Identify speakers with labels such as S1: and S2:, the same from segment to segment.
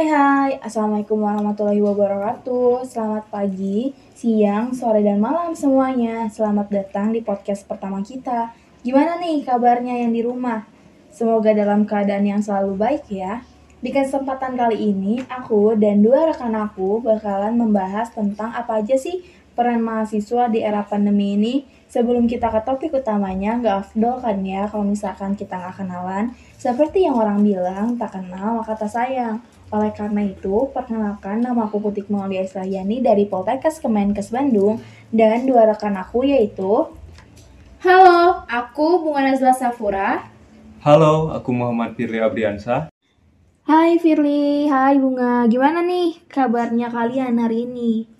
S1: Hai hai, Assalamualaikum warahmatullahi wabarakatuh Selamat pagi, siang, sore, dan malam semuanya Selamat datang di podcast pertama kita Gimana nih kabarnya yang di rumah? Semoga dalam keadaan yang selalu baik ya Di kesempatan kali ini, aku dan dua rekan aku bakalan membahas tentang apa aja sih peran mahasiswa di era pandemi ini Sebelum kita ke topik utamanya, nggak afdol kan ya kalau misalkan kita nggak kenalan. Seperti yang orang bilang, tak kenal maka tak sayang. Oleh karena itu, perkenalkan nama aku Putik Maulia Israyani dari Poltekkes Kemenkes Bandung dan dua rekan aku yaitu
S2: Halo, aku Bunga Nazla Safura.
S3: Halo, aku Muhammad Firly Abriansa.
S1: Hai Firly, hai Bunga. Gimana nih kabarnya kalian hari ini?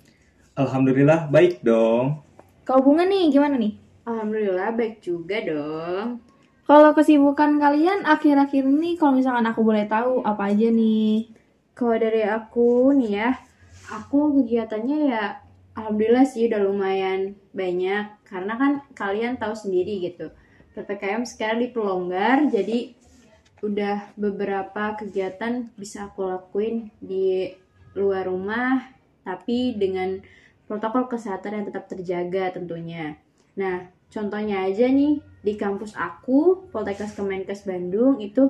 S3: Alhamdulillah baik dong.
S1: Kalau Bunga nih gimana nih?
S2: Alhamdulillah baik juga dong.
S1: Kalau kesibukan kalian akhir-akhir ini kalau misalkan aku boleh tahu apa aja nih?
S2: Kalau dari aku nih ya, aku kegiatannya ya alhamdulillah sih udah lumayan banyak karena kan kalian tahu sendiri gitu. PPKM sekarang diperlonggar jadi udah beberapa kegiatan bisa aku lakuin di luar rumah tapi dengan protokol kesehatan yang tetap terjaga tentunya. Nah, contohnya aja nih di kampus aku, Poltekkes Kemenkes Bandung itu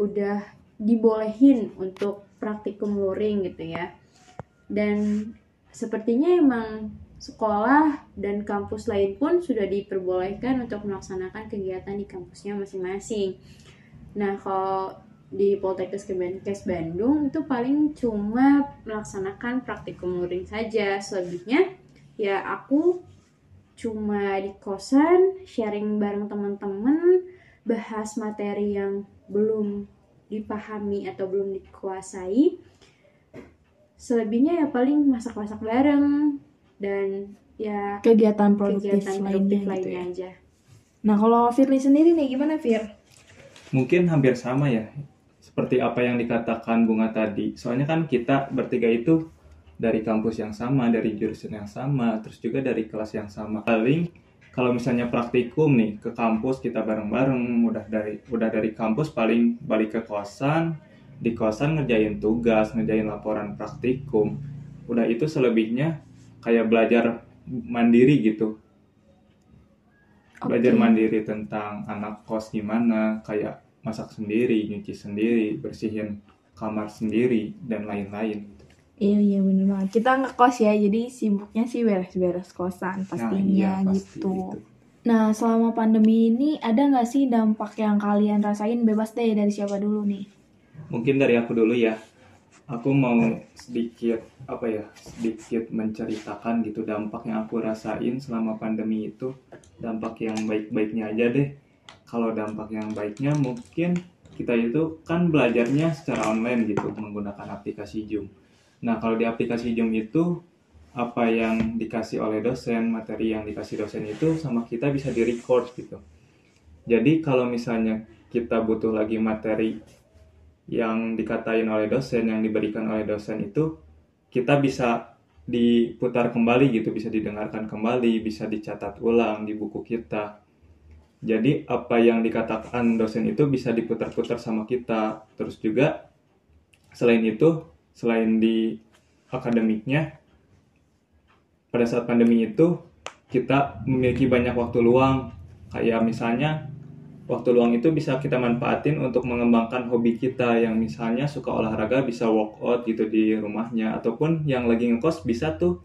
S2: udah dibolehin untuk praktikum luring gitu ya. Dan sepertinya emang sekolah dan kampus lain pun sudah diperbolehkan untuk melaksanakan kegiatan di kampusnya masing-masing. Nah, kalau di Poltekkes Kemenkes Bandung itu paling cuma melaksanakan praktikum luring saja. Selebihnya ya aku cuma di kosan sharing bareng teman-teman bahas materi yang belum dipahami atau belum dikuasai. Selebihnya ya paling masak-masak bareng dan ya
S1: Kegiatan produktif
S2: kegiatan
S1: lainnya,
S2: produktif
S1: gitu
S2: lainnya
S1: ya.
S2: aja.
S1: Nah kalau Firly sendiri nih gimana Fir?
S3: Mungkin hampir sama ya, seperti apa yang dikatakan Bunga tadi. Soalnya kan kita bertiga itu dari kampus yang sama, dari jurusan yang sama, terus juga dari kelas yang sama. Paling kalau misalnya praktikum nih ke kampus kita bareng-bareng, udah dari udah dari kampus paling balik ke kosan, di kosan ngerjain tugas, ngerjain laporan praktikum. Udah itu selebihnya kayak belajar mandiri gitu. Belajar
S1: Oke.
S3: mandiri tentang anak kos gimana, kayak masak sendiri, nyuci sendiri, bersihin kamar sendiri, dan lain-lain.
S1: Iya iya bener banget. Kita ngekos ya, jadi sibuknya sih beres-beres kosan pastinya
S3: Nah, iya, pasti
S1: gitu.
S3: itu.
S1: Nah selama pandemi ini ada nggak sih dampak yang kalian rasain bebas deh dari siapa dulu nih?
S3: Mungkin dari aku dulu ya. Aku mau sedikit apa ya, sedikit menceritakan gitu dampak yang aku rasain selama pandemi itu. Dampak yang baik-baiknya aja deh. Kalau dampak yang baiknya mungkin kita itu kan belajarnya secara online gitu menggunakan aplikasi Zoom. Nah, kalau di aplikasi Zoom itu apa yang dikasih oleh dosen, materi yang dikasih dosen itu sama kita bisa di-record gitu. Jadi kalau misalnya kita butuh lagi materi yang dikatain oleh dosen, yang diberikan oleh dosen itu, kita bisa diputar kembali gitu, bisa didengarkan kembali, bisa dicatat ulang di buku kita. Jadi apa yang dikatakan dosen itu bisa diputar-putar sama kita. Terus juga selain itu, selain di akademiknya, pada saat pandemi itu kita memiliki banyak waktu luang. Kayak misalnya waktu luang itu bisa kita manfaatin untuk mengembangkan hobi kita. Yang misalnya suka olahraga bisa workout gitu di rumahnya. Ataupun yang lagi ngekos bisa tuh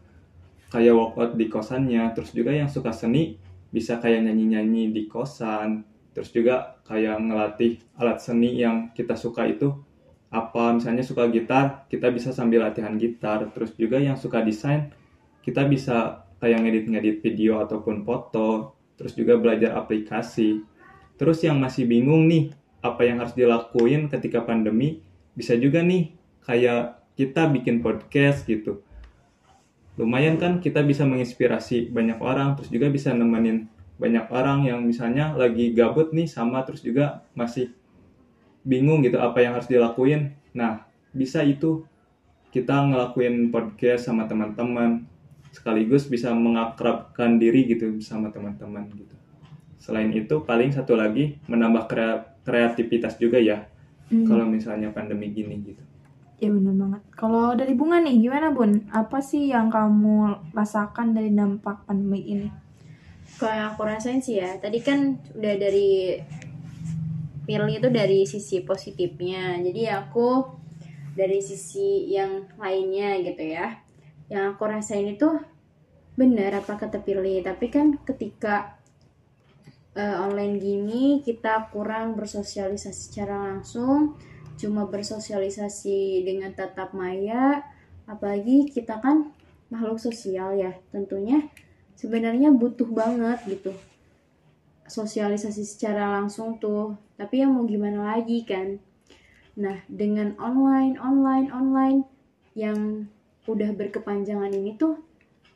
S3: kayak workout di kosannya. Terus juga yang suka seni bisa kayak nyanyi-nyanyi di kosan. Terus juga kayak ngelatih alat seni yang kita suka itu apa misalnya suka gitar kita bisa sambil latihan gitar terus juga yang suka desain kita bisa kayak ngedit-ngedit video ataupun foto terus juga belajar aplikasi Terus yang masih bingung nih, apa yang harus dilakuin ketika pandemi, bisa juga nih kayak kita bikin podcast gitu. Lumayan kan kita bisa menginspirasi banyak orang, terus juga bisa nemenin banyak orang yang misalnya lagi gabut nih sama terus juga masih bingung gitu apa yang harus dilakuin. Nah, bisa itu kita ngelakuin podcast sama teman-teman sekaligus bisa mengakrabkan diri gitu sama teman-teman gitu. Selain itu, paling satu lagi menambah krea- kreativitas juga ya.
S1: Hmm.
S3: Kalau misalnya pandemi gini gitu.
S1: Ya benar banget. Kalau dari Bunga nih, gimana Bun? Apa sih yang kamu rasakan dari dampak pandemi ini?
S2: Kalau yang aku rasain sih ya, tadi kan udah dari pilih itu dari sisi positifnya. Jadi aku dari sisi yang lainnya gitu ya. Yang aku rasain itu benar apa kata pilih, tapi kan ketika uh, online gini kita kurang bersosialisasi secara langsung, cuma bersosialisasi dengan tatap maya, apalagi kita kan makhluk sosial ya, tentunya sebenarnya butuh banget gitu. Sosialisasi secara langsung tuh tapi ya mau gimana lagi kan? Nah dengan online online online yang udah berkepanjangan ini tuh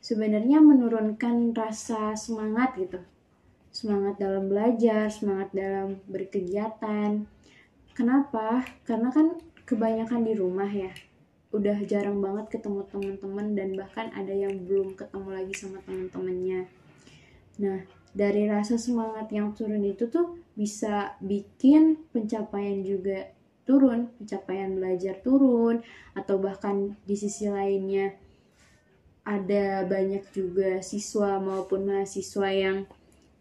S2: sebenarnya menurunkan rasa semangat gitu. Semangat dalam belajar semangat dalam berkegiatan. Kenapa? Karena kan kebanyakan di rumah ya udah jarang banget ketemu teman-teman dan bahkan ada yang belum ketemu lagi sama teman-temannya. Nah dari rasa semangat yang turun itu tuh bisa bikin pencapaian juga turun, pencapaian belajar turun, atau bahkan di sisi lainnya ada banyak juga siswa maupun mahasiswa yang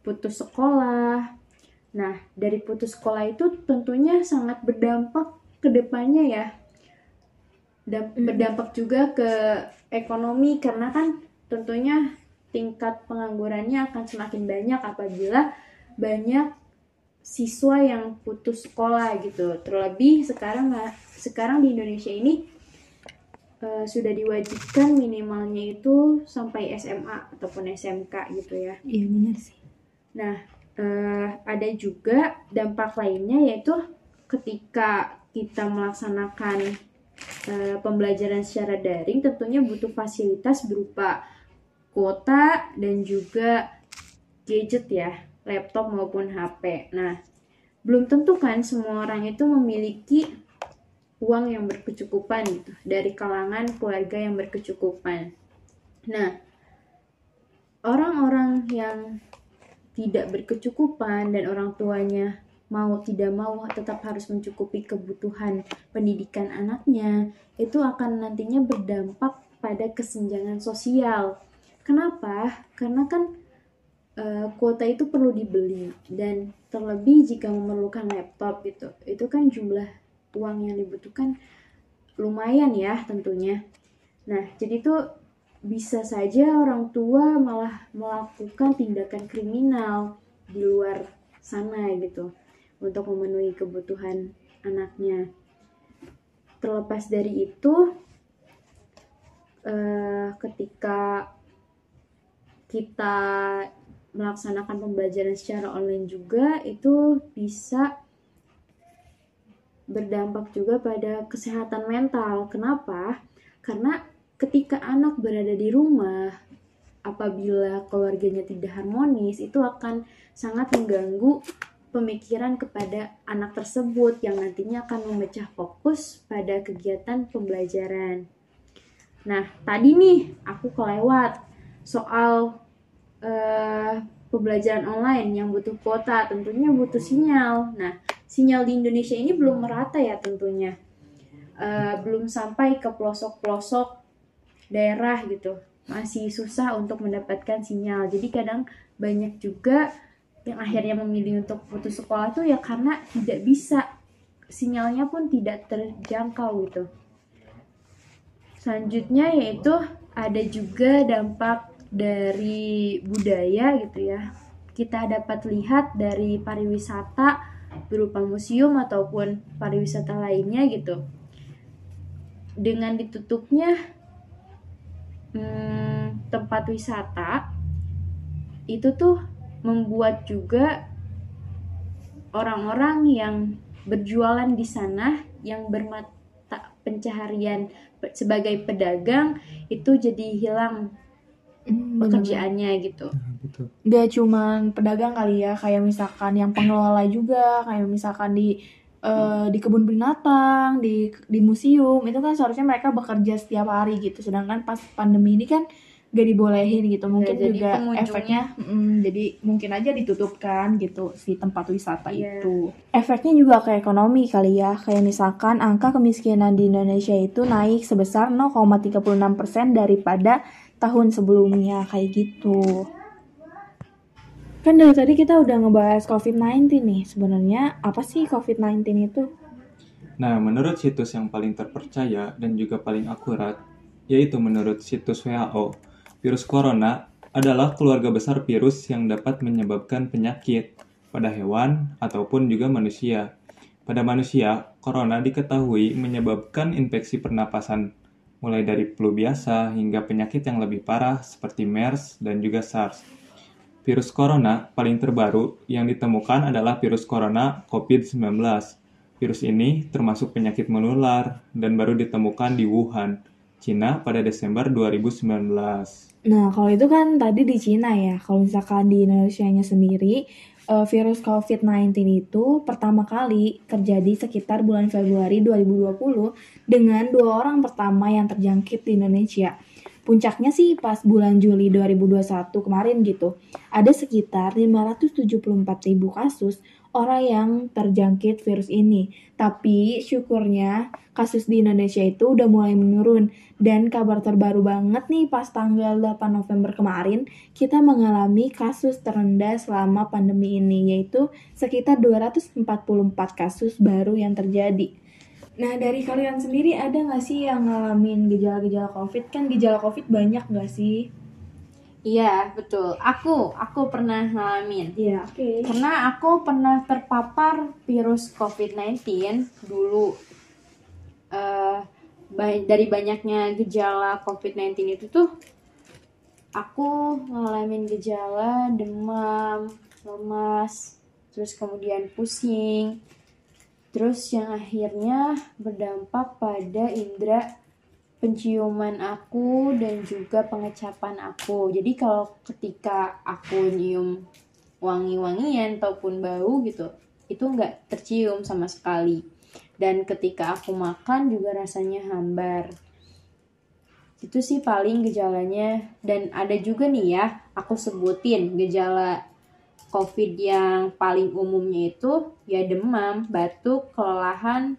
S2: putus sekolah. Nah, dari putus sekolah itu tentunya sangat berdampak ke depannya ya. Hmm. berdampak juga ke ekonomi karena kan tentunya tingkat penganggurannya akan semakin banyak apabila banyak siswa yang putus sekolah gitu. Terlebih sekarang sekarang di Indonesia ini uh, sudah diwajibkan minimalnya itu sampai SMA ataupun SMK gitu ya.
S1: Iya benar sih.
S2: Nah, uh, ada juga dampak lainnya yaitu ketika kita melaksanakan uh, pembelajaran secara daring tentunya butuh fasilitas berupa kuota dan juga gadget ya, laptop maupun HP. Nah, belum tentu kan semua orang itu memiliki uang yang berkecukupan gitu dari kalangan keluarga yang berkecukupan. Nah, orang-orang yang tidak berkecukupan dan orang tuanya mau tidak mau tetap harus mencukupi kebutuhan pendidikan anaknya, itu akan nantinya berdampak pada kesenjangan sosial Kenapa? Karena kan uh, kuota itu perlu dibeli dan terlebih jika memerlukan laptop gitu. Itu kan jumlah uang yang dibutuhkan lumayan ya tentunya. Nah, jadi itu bisa saja orang tua malah melakukan tindakan kriminal di luar sana gitu untuk memenuhi kebutuhan anaknya. Terlepas dari itu, uh, ketika kita melaksanakan pembelajaran secara online juga itu bisa berdampak juga pada kesehatan mental. Kenapa? Karena ketika anak berada di rumah, apabila keluarganya tidak harmonis, itu akan sangat mengganggu pemikiran kepada anak tersebut yang nantinya akan memecah fokus pada kegiatan pembelajaran. Nah, tadi nih aku kelewat soal uh, pembelajaran online yang butuh kuota tentunya butuh sinyal. Nah, sinyal di Indonesia ini belum merata ya tentunya. Uh, belum sampai ke pelosok-pelosok daerah gitu. Masih susah untuk mendapatkan sinyal. Jadi kadang banyak juga yang akhirnya memilih untuk putus sekolah itu ya karena tidak bisa sinyalnya pun tidak terjangkau gitu. Selanjutnya yaitu ada juga dampak dari budaya gitu ya. Kita dapat lihat dari pariwisata berupa museum ataupun pariwisata lainnya gitu. Dengan ditutupnya hmm, tempat wisata itu tuh membuat juga orang-orang yang berjualan di sana yang bermata pencaharian sebagai pedagang itu jadi hilang hmm, pekerjaannya gitu.
S1: Nah, Gak cuman pedagang kali ya, kayak misalkan yang pengelola juga, kayak misalkan di uh, di kebun binatang, di di museum itu kan seharusnya mereka bekerja setiap hari gitu. Sedangkan pas pandemi ini kan gak dibolehin gitu. Mungkin
S2: jadi
S1: juga efeknya mm, jadi mungkin aja ditutupkan gitu si tempat wisata
S2: Iya.
S1: itu. Efeknya juga ke ekonomi kali ya. Kayak misalkan angka kemiskinan di Indonesia itu naik sebesar 0,36% daripada tahun sebelumnya kayak gitu. Kan dari tadi kita udah ngebahas COVID-19 nih. Sebenarnya apa sih COVID-19 itu?
S3: Nah, menurut situs yang paling terpercaya dan juga paling akurat, yaitu menurut situs WHO, virus corona adalah keluarga besar virus yang dapat menyebabkan penyakit pada hewan ataupun juga manusia. Pada manusia, corona diketahui menyebabkan infeksi pernapasan, mulai dari flu biasa hingga penyakit yang lebih parah seperti MERS dan juga SARS. Virus corona paling terbaru yang ditemukan adalah virus corona COVID-19. Virus ini termasuk penyakit menular dan baru ditemukan di Wuhan, Cina pada Desember 2019.
S1: Nah, kalau itu kan tadi di Cina ya. Kalau misalkan di Indonesia-nya sendiri, eh, virus COVID-19 itu pertama kali terjadi sekitar bulan Februari 2020 dengan dua orang pertama yang terjangkit di Indonesia. Puncaknya sih pas bulan Juli 2021 kemarin gitu. Ada sekitar 574 ribu kasus orang yang terjangkit virus ini. Tapi syukurnya kasus di Indonesia itu udah mulai menurun. Dan kabar terbaru banget nih pas tanggal 8 November kemarin, kita mengalami kasus terendah selama pandemi ini, yaitu sekitar 244 kasus baru yang terjadi. Nah, dari kalian sendiri ada nggak sih yang ngalamin gejala-gejala COVID? Kan gejala COVID banyak nggak sih?
S2: Iya, betul. Aku, aku pernah ngalamin.
S1: Iya, oke.
S2: Karena aku pernah terpapar virus COVID-19 dulu. Ba- dari banyaknya gejala COVID-19 itu tuh, aku ngalamin gejala demam, lemas, terus kemudian pusing, terus yang akhirnya berdampak pada indera penciuman aku dan juga pengecapan aku. Jadi kalau ketika aku nyium wangi-wangian ataupun bau gitu, itu nggak tercium sama sekali. Dan ketika aku makan juga rasanya hambar. Itu sih paling gejalanya. Dan ada juga nih ya, aku sebutin gejala COVID yang paling umumnya itu ya demam, batuk, kelelahan,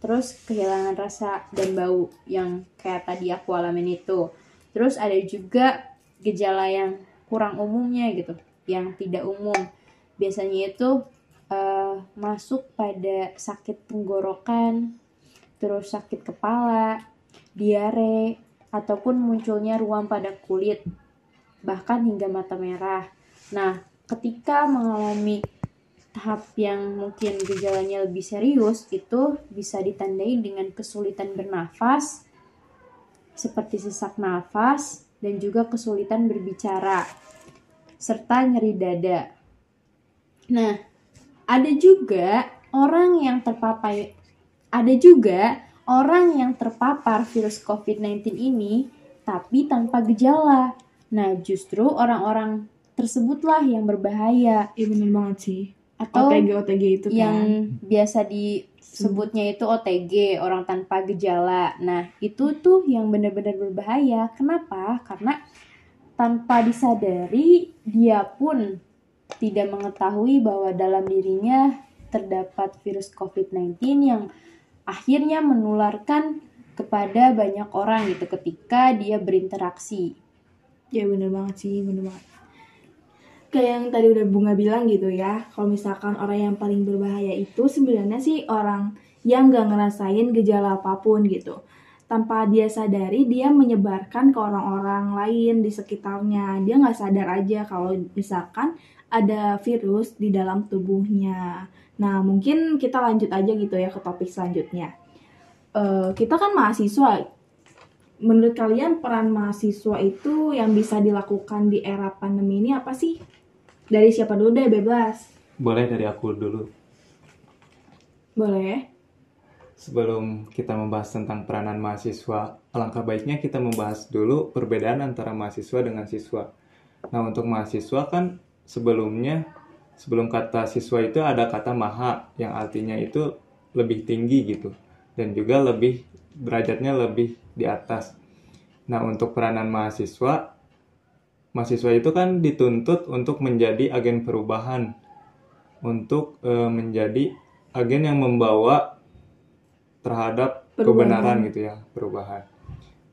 S2: terus kehilangan rasa dan bau yang kayak tadi aku alamin itu. Terus ada juga gejala yang kurang umumnya gitu, yang tidak umum. Biasanya itu eh, masuk pada sakit tenggorokan, terus sakit kepala, diare, ataupun munculnya ruam pada kulit, bahkan hingga mata merah. Nah, ketika mengalami tahap yang mungkin gejalanya lebih serius itu bisa ditandai dengan kesulitan bernafas seperti sesak nafas dan juga kesulitan berbicara serta nyeri dada. Nah, ada juga orang yang terpapar ada juga orang yang terpapar virus COVID-19 ini tapi tanpa gejala. Nah, justru orang-orang tersebutlah yang berbahaya
S1: Iya bener banget sih.
S2: Atau
S1: OTG OTG itu kan.
S2: yang biasa disebutnya itu OTG orang tanpa gejala. Nah itu tuh yang benar-benar berbahaya. Kenapa? Karena tanpa disadari dia pun tidak mengetahui bahwa dalam dirinya terdapat virus COVID-19 yang akhirnya menularkan kepada banyak orang gitu ketika dia berinteraksi.
S1: Ya bener banget sih, bener banget. Kayak yang tadi udah Bunga bilang gitu ya, kalau misalkan orang yang paling berbahaya itu sebenarnya sih orang yang gak ngerasain gejala apa pun gitu. Tanpa dia sadari, dia menyebarkan ke orang-orang lain di sekitarnya. Dia nggak sadar aja kalau misalkan ada virus di dalam tubuhnya. Nah, mungkin kita lanjut aja gitu ya ke topik selanjutnya. Eh, kita kan mahasiswa, menurut kalian peran mahasiswa itu yang bisa dilakukan di era pandemi ini apa sih? Dari siapa dulu deh bebas.
S3: Boleh dari aku dulu.
S1: Boleh?
S3: Sebelum kita membahas tentang peranan mahasiswa, alangkah baiknya kita membahas dulu perbedaan antara mahasiswa dengan siswa. Nah, untuk mahasiswa kan sebelumnya, sebelum kata siswa itu ada kata maha, yang artinya itu lebih tinggi gitu. Dan juga lebih, derajatnya lebih di atas. Nah, untuk peranan mahasiswa, mahasiswa itu kan dituntut untuk menjadi agen perubahan, untuk eh, menjadi agen yang membawa terhadap
S1: Perubahan.
S3: kebenaran gitu ya, perubahan.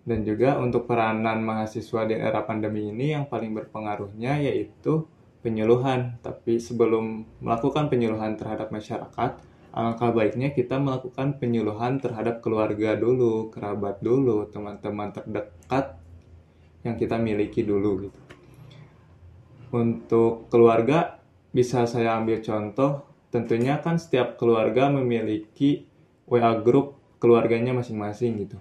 S3: Dan juga untuk peranan mahasiswa di era pandemi ini yang paling berpengaruhnya yaitu penyuluhan. Tapi sebelum melakukan penyuluhan terhadap masyarakat, alangkah baiknya kita melakukan penyuluhan terhadap keluarga dulu, kerabat dulu, teman-teman terdekat yang kita miliki dulu gitu. Untuk keluarga bisa saya ambil contoh, tentunya kan setiap keluarga memiliki WA group keluarganya masing-masing gitu.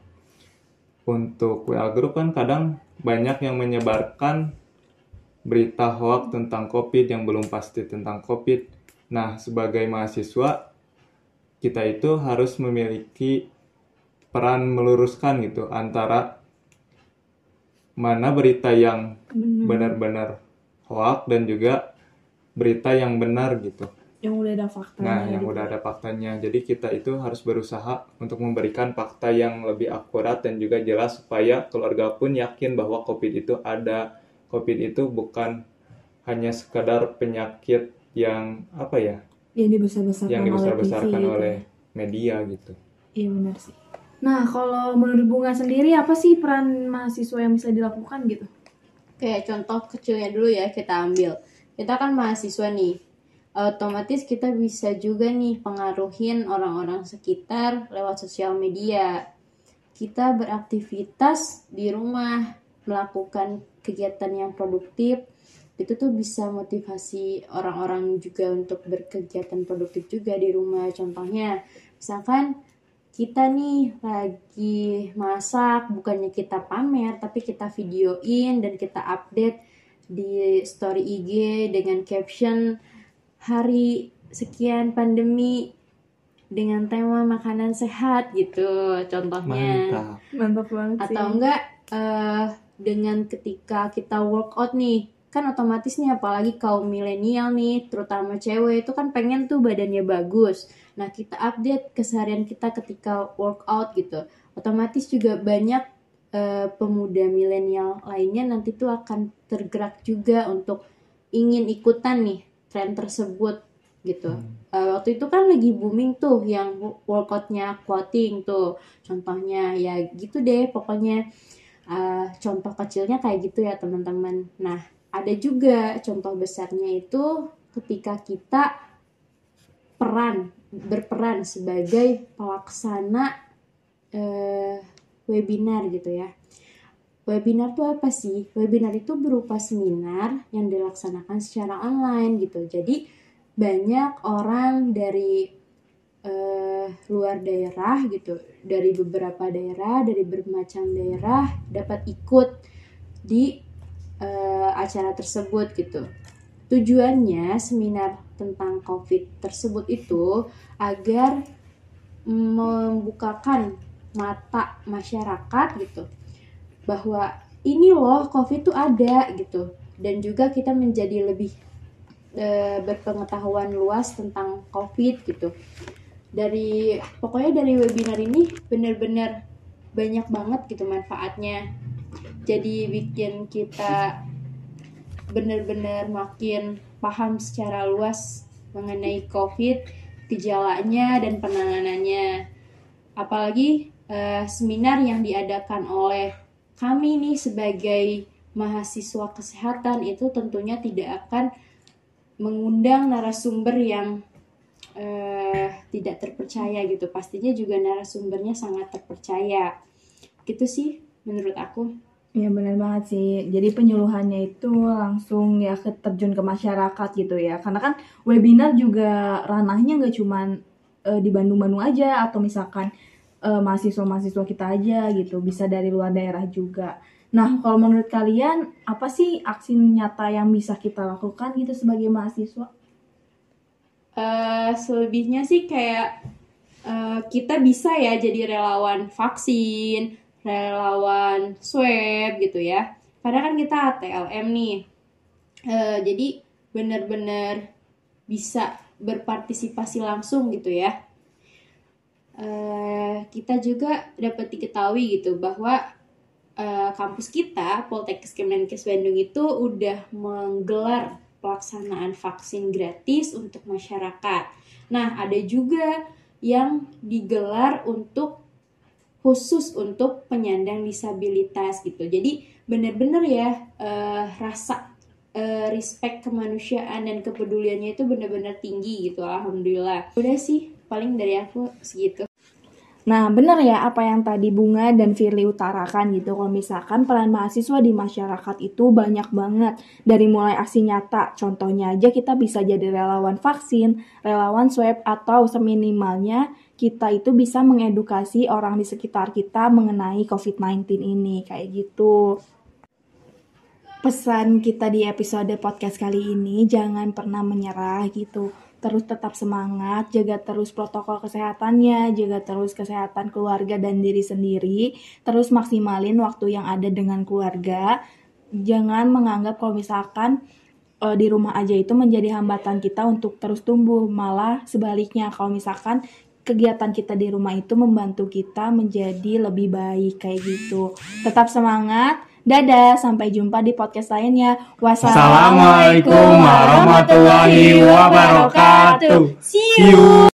S3: Untuk WA group kan kadang banyak yang menyebarkan berita hoax tentang COVID yang belum pasti tentang COVID. Nah, sebagai mahasiswa kita itu harus memiliki peran meluruskan gitu antara mana berita yang benar-benar hoax dan juga berita yang benar gitu.
S1: Yang udah ada faktanya.
S3: Nah, yang
S1: gitu.
S3: udah ada faktanya. Jadi kita itu harus berusaha untuk memberikan fakta yang lebih akurat dan juga jelas supaya keluarga pun yakin bahwa COVID itu ada. COVID itu bukan hanya sekadar penyakit yang apa ya,
S1: Yang dibesar-besarkan
S3: yang
S1: oleh
S3: dibesar-besarkan
S1: TV gitu.
S3: oleh media gitu.
S1: Iya benar sih. Nah, kalau menurut Bunga sendiri apa sih peran mahasiswa yang bisa dilakukan gitu?
S2: Kayak contoh kecilnya dulu ya kita ambil. Kita kan mahasiswa nih. Otomatis kita bisa juga nih pengaruhin orang-orang sekitar lewat sosial media. Kita beraktivitas di rumah, melakukan kegiatan yang produktif. Itu tuh bisa motivasi orang-orang juga untuk berkegiatan produktif juga di rumah. Contohnya, misalkan kita nih lagi masak bukannya kita pamer tapi kita videoin dan kita update di story IG dengan caption hari sekian pandemi dengan tema makanan sehat gitu contohnya
S3: Mantap.
S1: Mantap banget sih.
S2: atau enggak eh, dengan ketika kita workout nih kan otomatis nih apalagi kaum milenial nih terutama cewek itu kan pengen tuh badannya bagus. Nah kita update keseharian kita ketika workout gitu. Otomatis juga banyak eh, pemuda milenial lainnya nanti tuh akan tergerak juga untuk ingin ikutan nih tren tersebut gitu. Eh, waktu itu kan lagi booming tuh yang workoutnya squatting tuh. Contohnya ya gitu deh pokoknya. Eh, contoh kecilnya kayak gitu ya teman-teman. Nah ada juga contoh besarnya itu ketika kita peran berperan sebagai pelaksana eh, webinar gitu ya. Webinar tuh apa sih? Webinar itu berupa seminar yang dilaksanakan secara online gitu. Jadi banyak orang dari eh, luar daerah gitu dari beberapa daerah dari bermacam daerah dapat ikut di eh, acara tersebut gitu. Tujuannya seminar tentang covid tersebut itu agar membukakan mata masyarakat gitu bahwa ini loh covid tuh ada gitu. Dan juga kita menjadi lebih eh, berpengetahuan luas tentang covid gitu. Dari pokoknya dari webinar ini benar-benar banyak banget gitu manfaatnya jadi bikin kita benar-benar makin paham secara luas mengenai covid gejalanya dan penanganannya apalagi eh, seminar yang diadakan oleh kami nih sebagai mahasiswa kesehatan itu tentunya tidak akan mengundang narasumber yang eh, tidak terpercaya gitu. Pastinya juga narasumbernya sangat terpercaya. Gitu sih menurut aku.
S1: Iya benar banget sih. Jadi penyuluhannya itu langsung ya terjun ke masyarakat gitu ya. Karena kan webinar juga ranahnya nggak cuman eh, di Bandung-Bandung aja atau misalkan eh, mahasiswa-mahasiswa kita aja gitu. Bisa dari luar daerah juga. Nah, kalau menurut kalian apa sih aksi nyata yang bisa kita lakukan gitu sebagai mahasiswa?
S2: eh selebihnya sih kayak eh, kita bisa ya jadi relawan vaksin, relawan swab gitu ya. Karena kan kita ATLM nih. Eh, jadi benar-benar bisa berpartisipasi langsung gitu ya. Eh, kita juga dapat diketahui gitu bahwa eh, kampus kita Poltekkes Kemenkes Bandung itu udah menggelar pelaksanaan vaksin gratis untuk masyarakat. Nah, ada juga yang digelar untuk khusus untuk penyandang disabilitas gitu. Jadi bener-bener ya eh, rasa eh, respect kemanusiaan dan kepeduliannya itu bener-bener tinggi gitu. Alhamdulillah. Udah sih paling dari aku segitu.
S1: Nah, benar ya apa yang tadi Bunga dan Firly utarakan gitu. Kalau misalkan peran mahasiswa di masyarakat itu banyak banget. Dari mulai aksi nyata, contohnya aja kita bisa jadi relawan vaksin, relawan swab, atau seminimalnya kita itu bisa mengedukasi orang di sekitar kita mengenai COVID-19 ini. Kayak gitu. Pesan kita di episode podcast kali ini, jangan pernah menyerah gitu terus tetap semangat, jaga terus protokol kesehatannya, jaga terus kesehatan keluarga dan diri sendiri, terus maksimalin waktu yang ada dengan keluarga. Jangan menganggap kalau misalkan e, di rumah aja itu menjadi hambatan kita untuk terus tumbuh, malah sebaliknya kalau misalkan kegiatan kita di rumah itu membantu kita menjadi lebih baik kayak gitu. Tetap semangat. Dadah, sampai jumpa di podcast lainnya.
S3: Wassalamualaikum warahmatullahi wabarakatuh.
S1: See you.